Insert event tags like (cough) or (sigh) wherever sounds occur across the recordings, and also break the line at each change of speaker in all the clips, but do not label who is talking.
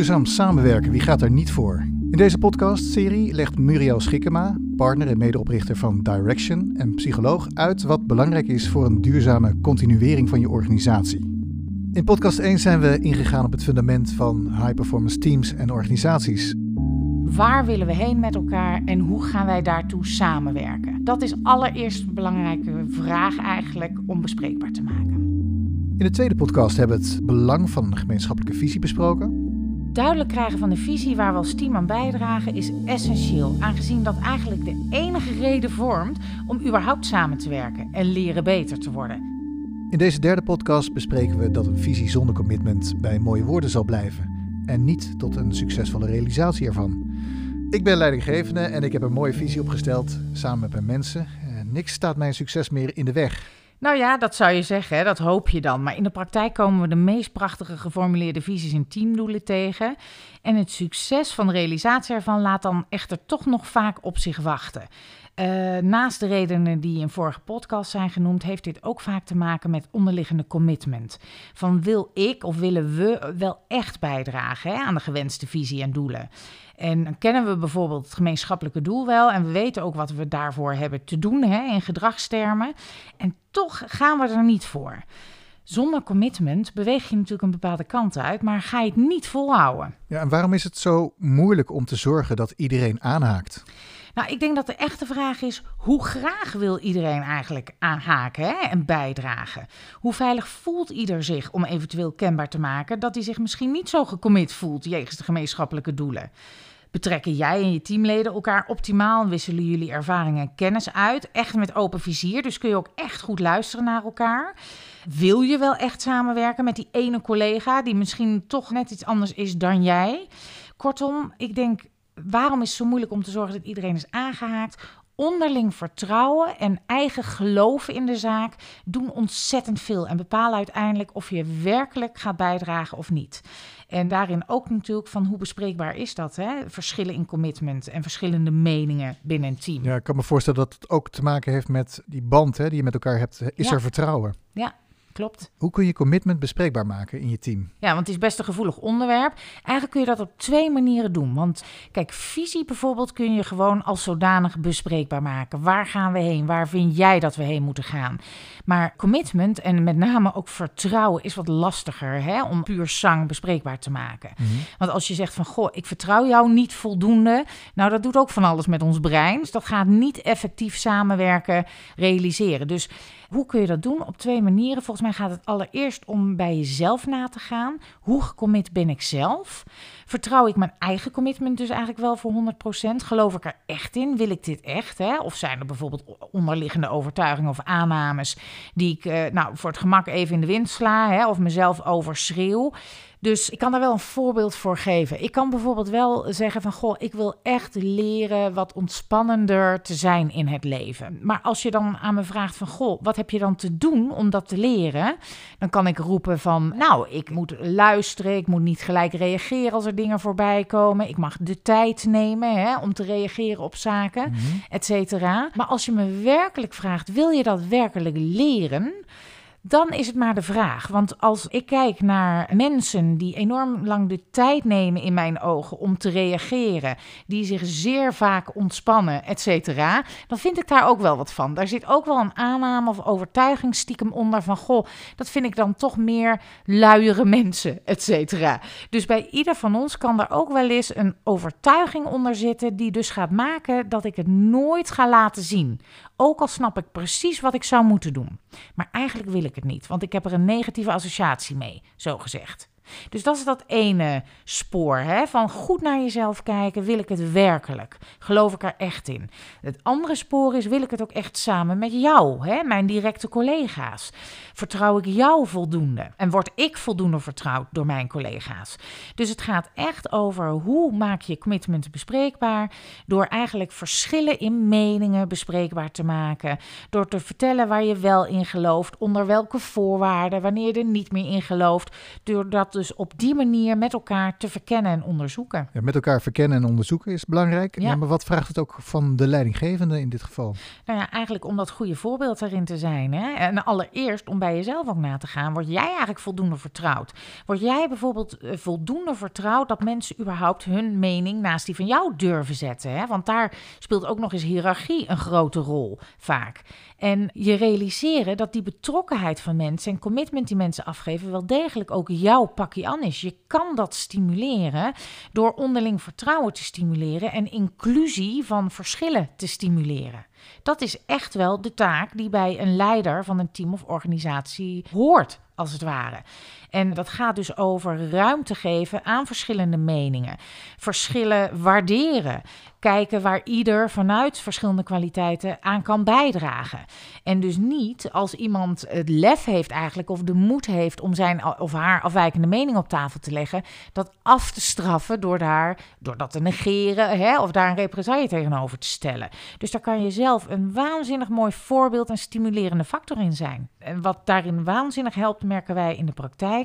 Duurzaam samenwerken, wie gaat er niet voor? In deze podcastserie legt Muriel Schikkema, partner en medeoprichter van Direction en psycholoog, uit wat belangrijk is voor een duurzame continuering van je organisatie. In podcast 1 zijn we ingegaan op het fundament van high-performance teams en organisaties.
Waar willen we heen met elkaar en hoe gaan wij daartoe samenwerken? Dat is allereerst een belangrijke vraag eigenlijk om bespreekbaar te maken.
In de tweede podcast hebben we het belang van een gemeenschappelijke visie besproken.
Duidelijk krijgen van de visie waar we als team aan bijdragen is essentieel, aangezien dat eigenlijk de enige reden vormt om überhaupt samen te werken en leren beter te worden.
In deze derde podcast bespreken we dat een visie zonder commitment bij mooie woorden zal blijven en niet tot een succesvolle realisatie ervan. Ik ben leidinggevende en ik heb een mooie visie opgesteld samen met mijn mensen. Niks staat mijn succes meer in de weg.
Nou ja, dat zou je zeggen, dat hoop je dan. Maar in de praktijk komen we de meest prachtige geformuleerde visies in teamdoelen tegen. En het succes van de realisatie ervan laat dan echter toch nog vaak op zich wachten. Uh, naast de redenen die in vorige podcast zijn genoemd, heeft dit ook vaak te maken met onderliggende commitment. Van wil ik of willen we wel echt bijdragen hè, aan de gewenste visie en doelen? En dan kennen we bijvoorbeeld het gemeenschappelijke doel wel en we weten ook wat we daarvoor hebben te doen hè, in gedragstermen. En toch gaan we er niet voor. Zonder commitment beweeg je natuurlijk een bepaalde kant uit, maar ga je het niet volhouden.
Ja, en waarom is het zo moeilijk om te zorgen dat iedereen aanhaakt?
Nou, ik denk dat de echte vraag is: hoe graag wil iedereen eigenlijk aanhaken hè, en bijdragen? Hoe veilig voelt ieder zich om eventueel kenbaar te maken dat hij zich misschien niet zo gecommit voelt jegens de gemeenschappelijke doelen? Betrekken jij en je teamleden elkaar optimaal? Wisselen jullie ervaringen en kennis uit? Echt met open vizier. Dus kun je ook echt goed luisteren naar elkaar. Wil je wel echt samenwerken met die ene collega die misschien toch net iets anders is dan jij? Kortom, ik denk, waarom is het zo moeilijk om te zorgen dat iedereen is aangehaakt? onderling vertrouwen en eigen geloven in de zaak doen ontzettend veel en bepalen uiteindelijk of je werkelijk gaat bijdragen of niet. En daarin ook natuurlijk van hoe bespreekbaar is dat? Hè? Verschillen in commitment en verschillende meningen binnen een team.
Ja, ik kan me voorstellen dat het ook te maken heeft met die band hè, die je met elkaar hebt. Is er vertrouwen?
Ja, klopt.
Hoe kun je commitment bespreekbaar maken in je team?
Ja, want het is best een gevoelig onderwerp. Eigenlijk kun je dat op twee manieren doen. Want kijk, visie bijvoorbeeld kun je gewoon als zodanig bespreekbaar maken. Waar gaan we heen? Waar vind jij dat we heen moeten gaan? Maar commitment en met name ook vertrouwen is wat lastiger hè, om puur zang bespreekbaar te maken. Mhm. Want als je zegt van, goh, ik vertrouw jou niet voldoende. Nou, dat doet ook van alles met ons brein. Dus dat gaat niet effectief samenwerken realiseren. Dus hoe kun je dat doen? Op twee manieren. Volgens mij gaat het allereerst om bij jezelf na te gaan. Hoe gecommit ben ik zelf? Vertrouw ik mijn eigen commitment dus eigenlijk wel voor 100%? Geloof ik er echt in? Wil ik dit echt? Hè? Of zijn er bijvoorbeeld onderliggende overtuigingen of aannames die ik uh, nou, voor het gemak even in de wind sla hè? of mezelf overschreeuw? Dus ik kan daar wel een voorbeeld voor geven. Ik kan bijvoorbeeld wel zeggen van, goh, ik wil echt leren wat ontspannender te zijn in het leven. Maar als je dan aan me vraagt van, goh, wat heb je dan te doen om dat te leren? Dan kan ik roepen van, nou, ik moet luisteren, ik moet niet gelijk reageren als er dingen voorbij komen. Ik mag de tijd nemen hè, om te reageren op zaken, mm et cetera. Maar als je me werkelijk vraagt, wil je dat werkelijk leren? Dan is het maar de vraag. Want als ik kijk naar mensen die enorm lang de tijd nemen in mijn ogen om te reageren, die zich zeer vaak ontspannen, et cetera, dan vind ik daar ook wel wat van. Daar zit ook wel een aanname of overtuiging stiekem onder van, goh, dat vind ik dan toch meer luiere mensen, et cetera. Dus bij ieder van ons kan er ook wel eens een overtuiging onder zitten die dus gaat maken dat ik het nooit ga laten zien. Ook al snap ik precies wat ik zou moeten doen. Maar eigenlijk wil ik het niet, want ik heb er een negatieve associatie mee, zo gezegd. Dus dat is dat ene spoor, hè? van goed naar jezelf kijken, wil ik het werkelijk? Geloof ik er echt in? Het andere spoor is, wil ik het ook echt samen met jou, hè? mijn directe collega's? Vertrouw ik jou voldoende? En word ik voldoende vertrouwd door mijn collega's? Dus het gaat echt over hoe maak je commitment bespreekbaar, door eigenlijk verschillen in meningen bespreekbaar te maken, door te vertellen waar je wel in gelooft, onder welke voorwaarden, wanneer je er niet meer in gelooft, doordat dus op die manier met elkaar te verkennen en onderzoeken.
Ja, met elkaar verkennen en onderzoeken is belangrijk. Ja. maar wat vraagt het ook van de leidinggevende in dit geval?
Nou ja, eigenlijk om dat goede voorbeeld erin te zijn. Hè? En allereerst om bij jezelf ook na te gaan. Word jij eigenlijk voldoende vertrouwd? Word jij bijvoorbeeld eh, voldoende vertrouwd dat mensen überhaupt hun mening naast die van jou durven zetten? Hè? Want daar speelt ook nog eens hiërarchie een grote rol vaak. En je realiseren dat die betrokkenheid van mensen en commitment die mensen afgeven wel degelijk ook jouw is. Je kan dat stimuleren door onderling vertrouwen te stimuleren en inclusie van verschillen te stimuleren. Dat is echt wel de taak die bij een leider van een team of organisatie hoort, als het ware. En dat gaat dus over ruimte geven aan verschillende meningen, verschillen waarderen, kijken waar ieder vanuit verschillende kwaliteiten aan kan bijdragen. En dus niet als iemand het lef heeft eigenlijk of de moed heeft om zijn of haar afwijkende mening op tafel te leggen, dat af te straffen door, daar, door dat te negeren hè, of daar een represaille tegenover te stellen. Dus daar kan je zelf een waanzinnig mooi voorbeeld en stimulerende factor in zijn. En wat daarin waanzinnig helpt, merken wij in de praktijk,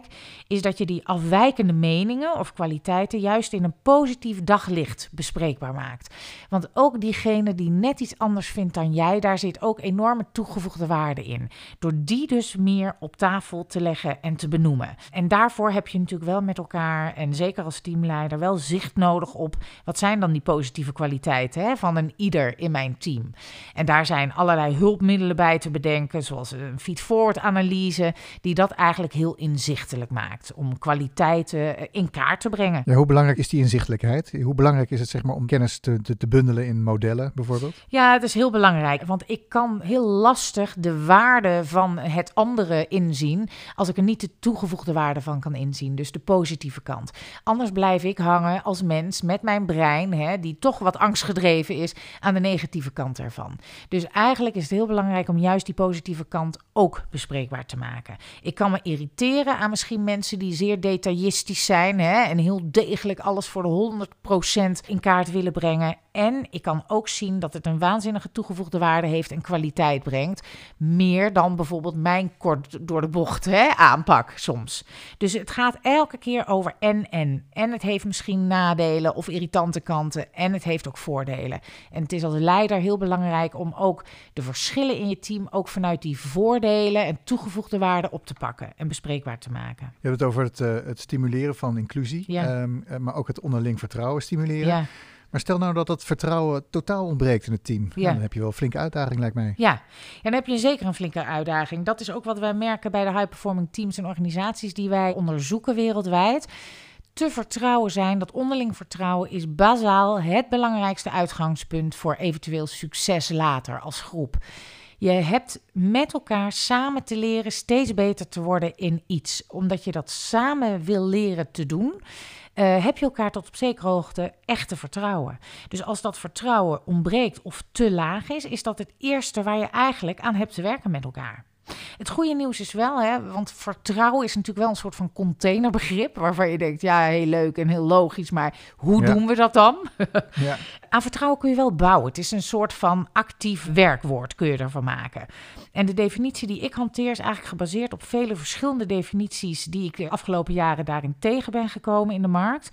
is dat je die afwijkende meningen of kwaliteiten juist in een positief daglicht bespreekbaar maakt. Want ook diegene die net iets anders vindt dan jij, daar zit ook enorme toegevoegde waarde in. Door die dus meer op tafel te leggen en te benoemen. En daarvoor heb je natuurlijk wel met elkaar, en zeker als teamleider, wel zicht nodig op wat zijn dan die positieve kwaliteiten hè, van een ieder in mijn team. En daar zijn allerlei hulpmiddelen bij te bedenken, zoals een feed-forward analyse, die dat eigenlijk heel inzichtelijk maakt. Om kwaliteiten in kaart te brengen.
Ja, hoe belangrijk is die inzichtelijkheid? Hoe belangrijk is het zeg maar, om kennis te te, te, bundelen in modellen bijvoorbeeld?
Ja, het is heel belangrijk, want ik kan heel lastig de waarde van het andere inzien als ik er niet de toegevoegde waarde van kan inzien, dus de positieve kant. Anders blijf ik hangen als mens met mijn brein, hè, die toch wat angstgedreven is, aan de negatieve kant ervan. Dus eigenlijk is het heel belangrijk om juist die positieve kant ook bespreekbaar te maken. Ik kan me irriteren aan misschien mensen die zeer detailistisch zijn hè, en heel degelijk alles voor de 100% in kaart willen brengen. En ik kan ook zien dat het een waanzinnige toegevoegde waarde heeft en kwaliteit brengt. Meer dan bijvoorbeeld mijn kort door de bocht hè, aanpak soms. Dus het gaat elke keer over en en. En het heeft misschien nadelen of irritante kanten. En het heeft ook voordelen. En het is als leider heel belangrijk om ook de verschillen in je team ook vanuit die voordelen en toegevoegde waarde op te pakken en bespreekbaar te maken.
Je hebt het over het, uh, het stimuleren van inclusie, ja. um, maar ook het onderling vertrouwen stimuleren. Ja. Maar stel nou dat dat vertrouwen totaal ontbreekt in het team. Ja. dan heb je wel een flinke uitdaging, lijkt mij.
Ja. ja, dan heb je zeker een flinke uitdaging. Dat is ook wat wij merken bij de high-performing teams en organisaties die wij onderzoeken wereldwijd. Te vertrouwen zijn, dat onderling vertrouwen is bazaal het belangrijkste uitgangspunt voor eventueel succes later als groep. Je hebt met elkaar samen te leren steeds beter te worden in iets, omdat je dat samen wil leren te doen. Uh, heb je elkaar tot op zekere hoogte echt te vertrouwen. Dus als dat vertrouwen ontbreekt of te laag is, is dat het eerste waar je eigenlijk aan hebt te werken met elkaar. Het goede nieuws is wel, hè, want vertrouwen is natuurlijk wel een soort van containerbegrip. Waarvan je denkt, ja, heel leuk en heel logisch, maar hoe doen we dat dan? (laughs) ja. Aan vertrouwen kun je wel bouwen. Het is een soort van actief werkwoord, kun je ervan maken. En de definitie die ik hanteer is eigenlijk gebaseerd op vele verschillende definities die ik de afgelopen jaren daarin tegen ben gekomen in de markt.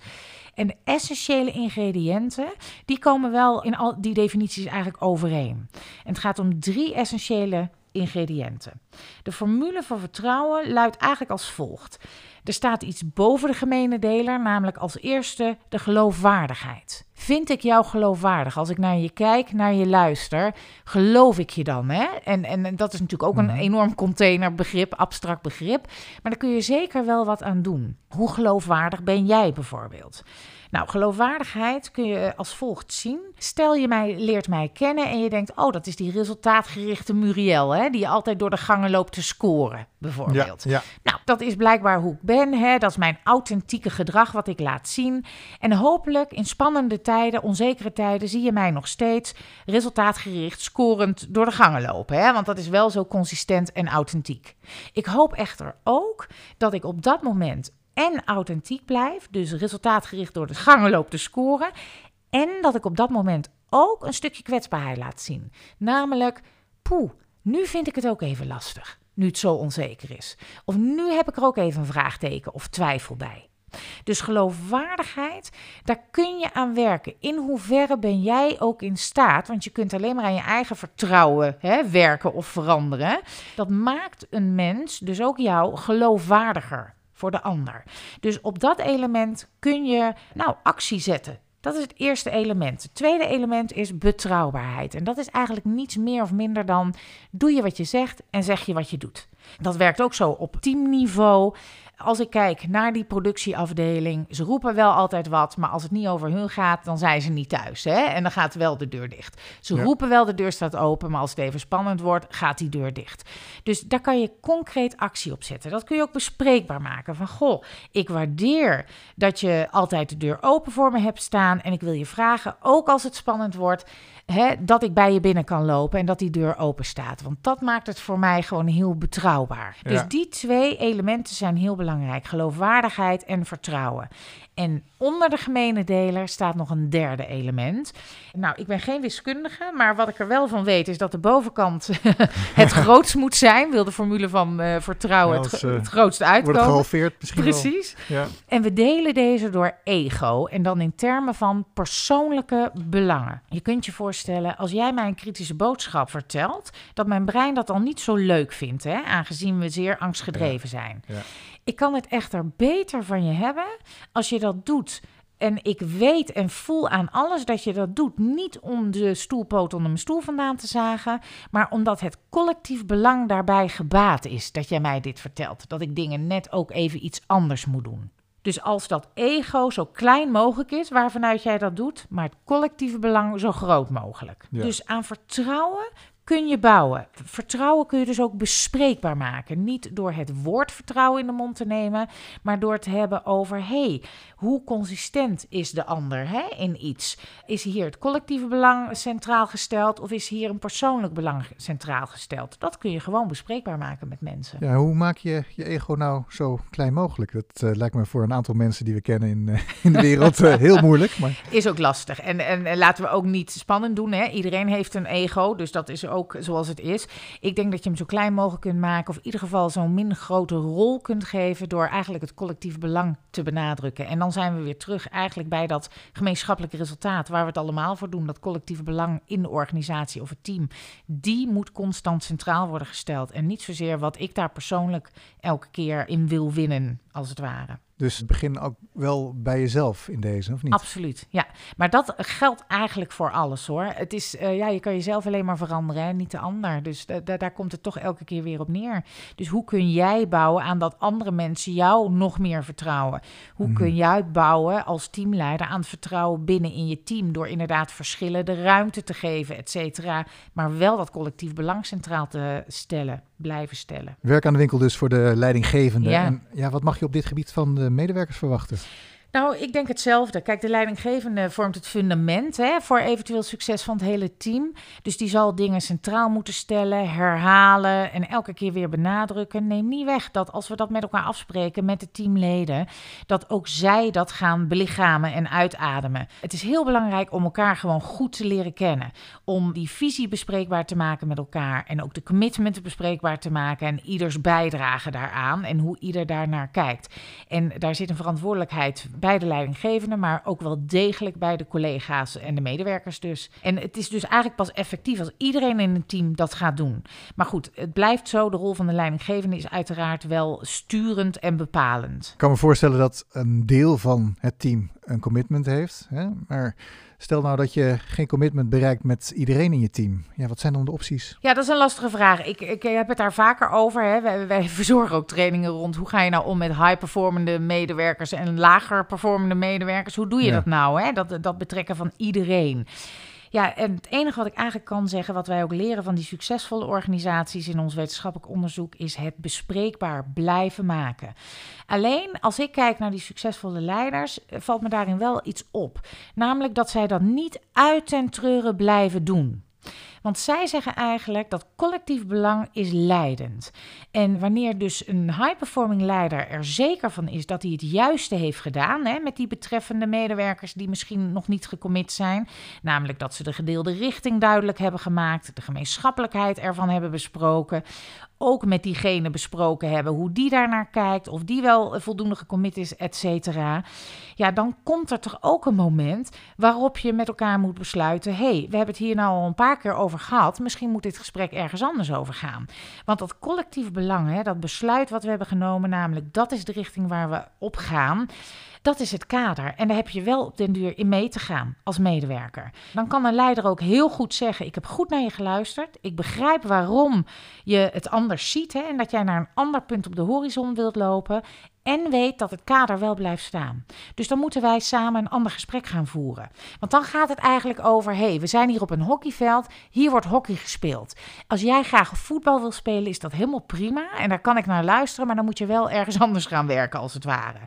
En de essentiële ingrediënten, die komen wel in al die definities eigenlijk overeen. En het gaat om drie essentiële ingrediënten. De formule voor vertrouwen luidt eigenlijk als volgt. Er staat iets boven de gemene deler, namelijk als eerste de geloofwaardigheid. Vind ik jou geloofwaardig? Als ik naar je kijk, naar je luister, geloof ik je dan? Hè? En, en, dat is natuurlijk ook een mhm. enorm containerbegrip, abstract begrip. Maar daar kun je zeker wel wat aan doen. Hoe geloofwaardig ben jij bijvoorbeeld? Nou, geloofwaardigheid kun je als volgt zien. Stel je mij, leert mij kennen en je denkt, oh, dat is die resultaatgerichte Muriel, hè, die altijd door de gangen loopt te scoren, bijvoorbeeld. Ja, Nou, dat is blijkbaar hoe ik ben, hè. dat is mijn authentieke gedrag wat ik laat zien. En hopelijk in spannende tijden, onzekere tijden, zie je mij nog steeds resultaatgericht, scorend door de gangen lopen. Hè? Want dat is wel zo consistent en authentiek. Ik hoop echter ook dat ik op dat moment en authentiek blijf, dus resultaatgericht door de gangen loop te scoren. En dat ik op dat moment ook een stukje kwetsbaarheid laat zien. Namelijk, poeh, nu vind ik het ook even lastig. nu het zo onzeker is. Of nu heb ik er ook even een vraagteken of twijfel bij. Dus geloofwaardigheid, daar kun je aan werken. In hoeverre ben jij ook in staat, want je kunt alleen maar aan je eigen vertrouwen hè, werken of veranderen. Dat maakt een mens, dus ook jou, geloofwaardiger voor de ander. Dus op dat element kun je nou actie zetten. Dat is het eerste element. Het tweede element is betrouwbaarheid. En dat is eigenlijk niets meer of minder dan doe je wat je zegt en zeg je wat je doet. Dat werkt ook zo op teamniveau als ik kijk naar die productieafdeling, ze roepen wel altijd wat, maar als het niet over hun gaat, dan zijn ze niet thuis. Hè? En dan gaat wel de deur dicht. Ze roepen wel, de deur staat open, maar als het even spannend wordt, gaat die deur dicht. Dus daar kan je concreet actie op zetten. Dat kun je ook bespreekbaar maken. Van goh, ik waardeer dat je altijd de deur open voor me hebt staan en ik wil je vragen, ook als het spannend wordt, hè, dat ik bij je binnen kan lopen en dat die deur open staat. Want dat maakt het voor mij gewoon heel betrouwbaar. Dus die twee elementen zijn heel belangrijk: geloofwaardigheid en vertrouwen. En onder de gemene deler staat nog een derde element. Nou, ik ben geen wiskundige, maar wat ik er wel van weet is dat de bovenkant (laughs) het (laughs) grootst moet zijn. Wil de formule van uh, vertrouwen het, uh, het grootste uitkomen.
Wordt gehalveerd misschien
Precies. Ja. En we delen deze door ego en dan in termen van persoonlijke belangen. Je kunt je voorstellen, als jij mij een kritische boodschap vertelt, dat mijn brein dat al niet zo leuk vindt, hè, aangezien we zeer angstgedreven zijn. Ja. Ik kan het echter beter van je hebben als je dat doet. En ik weet en voel aan alles dat je dat doet. Niet om de stoelpoot onder mijn stoel vandaan te zagen. Maar omdat het collectief belang daarbij gebaat is. Dat jij mij dit vertelt. Dat ik dingen net ook even iets anders moet doen. Dus als dat ego zo klein mogelijk is, waarvanuit jij dat doet, maar het collectieve belang zo groot mogelijk. Dus aan vertrouwen kun je bouwen. Vertrouwen kun je dus ook bespreekbaar maken. Niet door het woord vertrouwen in de mond te nemen, maar door het hebben over: hey, hoe consistent is de ander hè, in iets? Is hier het collectieve belang centraal gesteld of is hier een persoonlijk belang centraal gesteld? Dat kun je gewoon bespreekbaar maken met mensen.
Ja, hoe maak je je ego nou zo klein mogelijk? Dat uh, lijkt me voor een aantal mensen die we kennen in, uh, in de wereld uh, heel moeilijk. Maar... (laughs)
Is ook lastig. En, en laten we ook niet spannend doen. Hè? Iedereen heeft een ego, dus dat is ook zoals het is. Ik denk dat je hem zo klein mogelijk kunt maken, of in ieder geval zo'n min grote rol kunt geven door eigenlijk het collectief belang te benadrukken. En dan zijn we weer terug eigenlijk bij dat gemeenschappelijke resultaat waar we het allemaal voor doen. Dat collectieve belang in de organisatie of het team. Die moet constant centraal worden gesteld. En niet zozeer wat ik daar persoonlijk elke keer in wil winnen, als het ware.
Dus begin ook wel bij jezelf in deze, of niet?
Absoluut, ja. Maar dat geldt eigenlijk voor alles hoor. Het is, uh, ja, je kan jezelf alleen maar veranderen, hè? niet de ander. Dus daar komt het toch elke keer weer op neer. Dus hoe kun jij bouwen aan dat andere mensen jou nog meer vertrouwen? Hoe kun mhm. jij bouwen als teamleider aan het vertrouwen binnen in je team? Door inderdaad verschillen de ruimte te geven, et cetera. Maar wel dat collectief belang centraal te stellen blijven stellen.
Werk aan de winkel dus voor de leidinggevende. Ja. En ja, wat mag je op dit gebied van de medewerkers verwachten?
Nou, ik denk hetzelfde. Kijk, de leidinggevende vormt het fundament hè, voor eventueel succes van het hele team. Dus die zal dingen centraal moeten stellen, herhalen en elke keer weer benadrukken. Neem niet weg dat als we dat met elkaar afspreken met de teamleden, dat ook zij dat gaan belichamen en uitademen. Het is heel belangrijk om elkaar gewoon goed te leren kennen. Om die visie bespreekbaar te maken met elkaar en ook de commitmenten bespreekbaar te maken en ieders bijdrage daaraan en hoe ieder daarnaar kijkt. En daar zit een verantwoordelijkheid bij de leidinggevende, maar ook wel degelijk bij de collega's en de medewerkers dus. En het is dus eigenlijk pas effectief als iedereen in een team dat gaat doen. Maar goed, het blijft zo. De rol van de leidinggevende is uiteraard wel sturend en bepalend.
Ik kan me voorstellen dat een deel van het team een commitment heeft, hè? maar Stel nou dat je geen commitment bereikt met iedereen in je team. Ja, wat zijn dan de opties?
Ja, dat is een lastige vraag. Ik, ik heb het daar vaker over. Hè. Wij, wij (laughs) verzorgen ook trainingen rond hoe ga je nou om met high-performende medewerkers en lager performende medewerkers. Hoe doe je dat nou? Hè? Dat, dat betrekken van iedereen. Ja, en het enige wat ik eigenlijk kan zeggen, wat wij ook leren van die succesvolle organisaties in ons wetenschappelijk onderzoek, is het bespreekbaar blijven maken. Alleen als ik kijk naar die succesvolle leiders, eh, valt me daarin wel iets op. Namelijk dat zij dat niet uit ten treuren blijven doen. Want zij zeggen eigenlijk dat collectief belang is leidend. En wanneer dus een high-performing leider er zeker van is dat hij het juiste heeft gedaan hè, met die betreffende medewerkers die misschien nog niet gecommit zijn, namelijk dat ze de gedeelde richting duidelijk hebben gemaakt, de gemeenschappelijkheid ervan hebben besproken, ook met diegene besproken hebben hoe die daarnaar kijkt, of die wel voldoende gecommit is, et cetera. Ja, dan komt er toch ook een moment waarop je met elkaar moet besluiten: hé, hey, we hebben het hier nou al een paar keer over gehad. Misschien moet dit gesprek ergens anders over gaan. Want dat collectief belang, hè, dat besluit wat we hebben genomen, namelijk dat is de richting waar we op gaan. Dat is het kader. En daar heb je wel op den duur in mee te gaan als medewerker. Dan kan een leider ook heel goed zeggen: Ik heb goed naar je geluisterd. Ik begrijp waarom je het anders ziet. Hè, en dat jij naar een ander punt op de horizon wilt lopen en weet dat het kader wel blijft staan. Dus dan moeten wij samen een ander gesprek gaan voeren. Want dan gaat het eigenlijk over: hé, hey, we zijn hier op een hockeyveld, hier wordt hockey gespeeld. Als jij graag voetbal wil spelen, is dat helemaal prima en daar kan ik naar luisteren, maar dan moet je wel ergens (laughs) anders gaan werken, als het ware.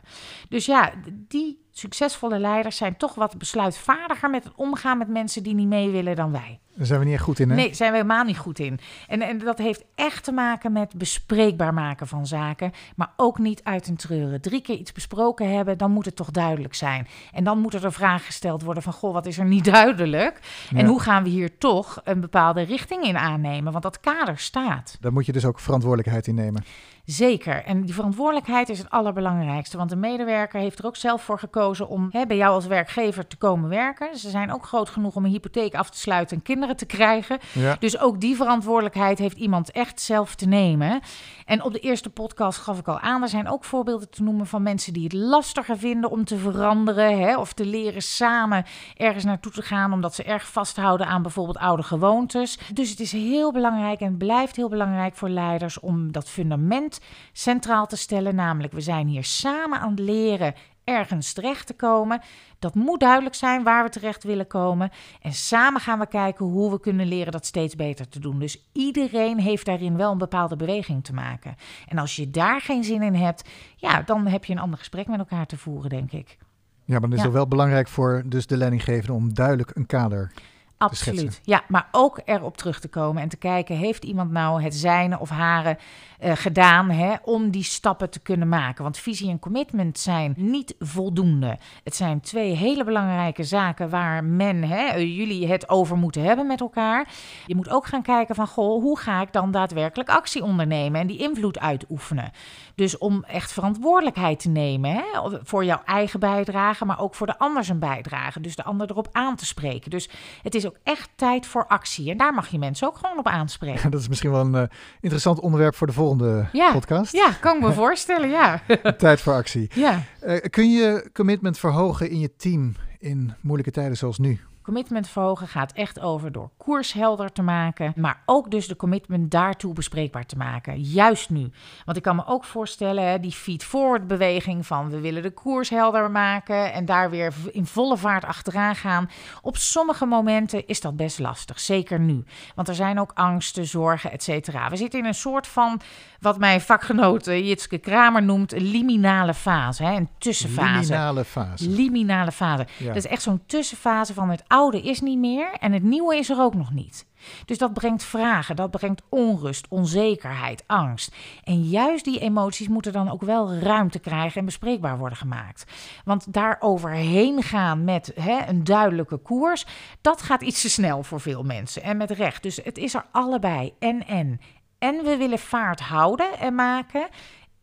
Dus ja, die succesvolle leiders zijn toch wat besluitvaardiger met het omgaan met mensen die niet mee willen dan wij.
Daar zijn we niet echt goed in, hè?
Nee, zijn we helemaal niet goed in. En, en dat heeft echt te maken met bespreekbaar maken van zaken, maar ook niet uit een treuren. Drie keer iets besproken hebben, dan moet het toch duidelijk zijn. En dan moet er een vraag gesteld worden van, goh, wat is er niet (laughs) duidelijk? En hoe gaan we hier toch een bepaalde richting in aannemen? Want dat kader staat.
Daar moet je dus ook verantwoordelijkheid in nemen.
Zeker. En die verantwoordelijkheid is het allerbelangrijkste. Want de medewerker heeft er ook zelf voor gekozen om hè, bij jou als werkgever te komen werken. Ze zijn ook groot genoeg om een hypotheek af te sluiten en kinderen te krijgen. Ja. Dus ook die verantwoordelijkheid heeft iemand echt zelf te nemen. En op de eerste podcast gaf ik al aan, er zijn ook voorbeelden te noemen van mensen die het lastiger vinden om te veranderen. Hè, of te leren samen ergens naartoe te gaan, omdat ze erg vasthouden aan bijvoorbeeld oude gewoontes. Dus het is heel belangrijk en blijft heel belangrijk voor leiders om dat fundament centraal te stellen. Namelijk, we zijn hier samen aan het leren ergens terecht te komen. Dat moet duidelijk zijn waar we terecht willen komen. En samen gaan we kijken hoe we kunnen leren dat steeds beter te doen. Dus iedereen heeft daarin wel een bepaalde beweging te maken. En als je daar geen zin in hebt, ja, dan heb je een ander gesprek met elkaar te voeren, denk ik.
Ja, maar dan is het wel belangrijk voor dus de leidinggevende om duidelijk een kader
Absoluut. Ja, maar ook erop terug te komen en te kijken: heeft iemand nou het zijne of hare uh, gedaan hè, om die stappen te kunnen maken? Want visie en commitment zijn niet voldoende. Het zijn twee hele belangrijke zaken waar men, hè, jullie het over moeten hebben met elkaar. Je moet ook gaan kijken van: goh, hoe ga ik dan daadwerkelijk actie ondernemen en die invloed uitoefenen? Dus om echt verantwoordelijkheid te nemen hè, voor jouw eigen bijdrage, maar ook voor de ander zijn bijdrage. Dus de ander erop aan te spreken. Dus het is ook echt tijd voor actie. En daar mag je mensen ook gewoon op (laughs) aanspreken.
Dat is misschien wel een uh, interessant onderwerp voor de volgende
ja.
podcast.
Ja, kan ik me (laughs) voorstellen, ja. (laughs)
tijd voor actie.
Ja.
Uh, kun je commitment verhogen in je team in moeilijke tijden zoals nu?
Commitment verhogen gaat echt over door koers helder te maken, maar ook dus de commitment daartoe bespreekbaar te maken. Juist nu. Want ik kan me ook voorstellen, die feed-forward beweging van we willen de koers helder maken en daar weer in volle vaart achteraan gaan. Op sommige momenten is dat best lastig, zeker nu. Want er zijn ook angsten, zorgen, et cetera. We zitten in een soort van, wat mijn vakgenoot Jitske Kramer noemt, liminale fase, hè? een tussenfase.
Liminale fase.
Liminale fase. Dat is echt zo'n tussenfase van het is niet meer en het nieuwe is er ook nog niet. Dus dat brengt vragen, dat brengt onrust, onzekerheid, angst. En juist die emoties moeten dan ook wel ruimte krijgen en bespreekbaar worden gemaakt. Want daar overheen gaan met hè, een duidelijke koers, dat gaat iets te snel voor veel mensen. En met recht. Dus het is er allebei. En en. En we willen vaart houden en maken.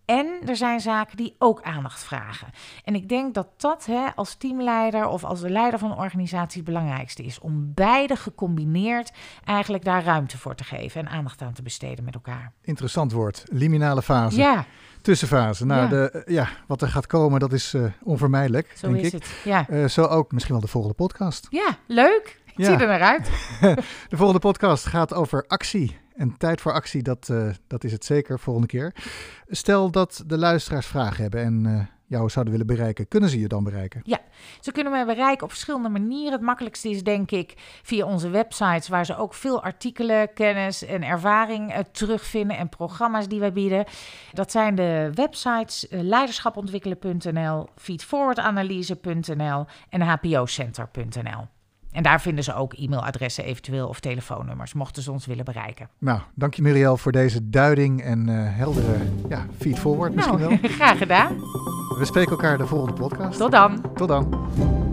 En er zijn zaken die ook aandacht vragen. En ik denk dat dat hè, als teamleider of als de leider van een organisatie het belangrijkste is. Om beide gecombineerd eigenlijk daar ruimte voor te geven en aandacht aan te besteden met elkaar.
Interessant woord. Liminale fase.
Ja.
Tussenfase. Nou, ja. De, ja, wat er gaat komen, dat is uh, onvermijdelijk,
zo
denk
is
ik.
Het. Ja.
Uh, zo ook misschien wel de volgende podcast.
Ja, leuk. Ik ja. zie er naar uit. (laughs)
de volgende podcast gaat over actie. En tijd voor actie, dat, uh, dat is het zeker volgende keer. Stel dat de luisteraars vragen hebben en uh, jou zouden willen bereiken. Kunnen ze je dan bereiken?
Ja, ze kunnen mij bereiken op verschillende manieren. Het makkelijkste is denk ik via onze websites... waar ze ook veel artikelen, kennis en ervaring uh, terugvinden... en programma's die wij bieden. Dat zijn de websites leiderschapontwikkelen.nl... feedforwardanalyse.nl en hpocenter.nl. En daar vinden ze ook e-mailadressen eventueel of telefoonnummers, mochten ze ons willen bereiken.
Nou, dank je Muriel voor deze duiding en uh, heldere ja, feed forward misschien
nou,
wel. (laughs)
graag gedaan.
We spreken elkaar de volgende podcast.
Tot dan.
Tot dan.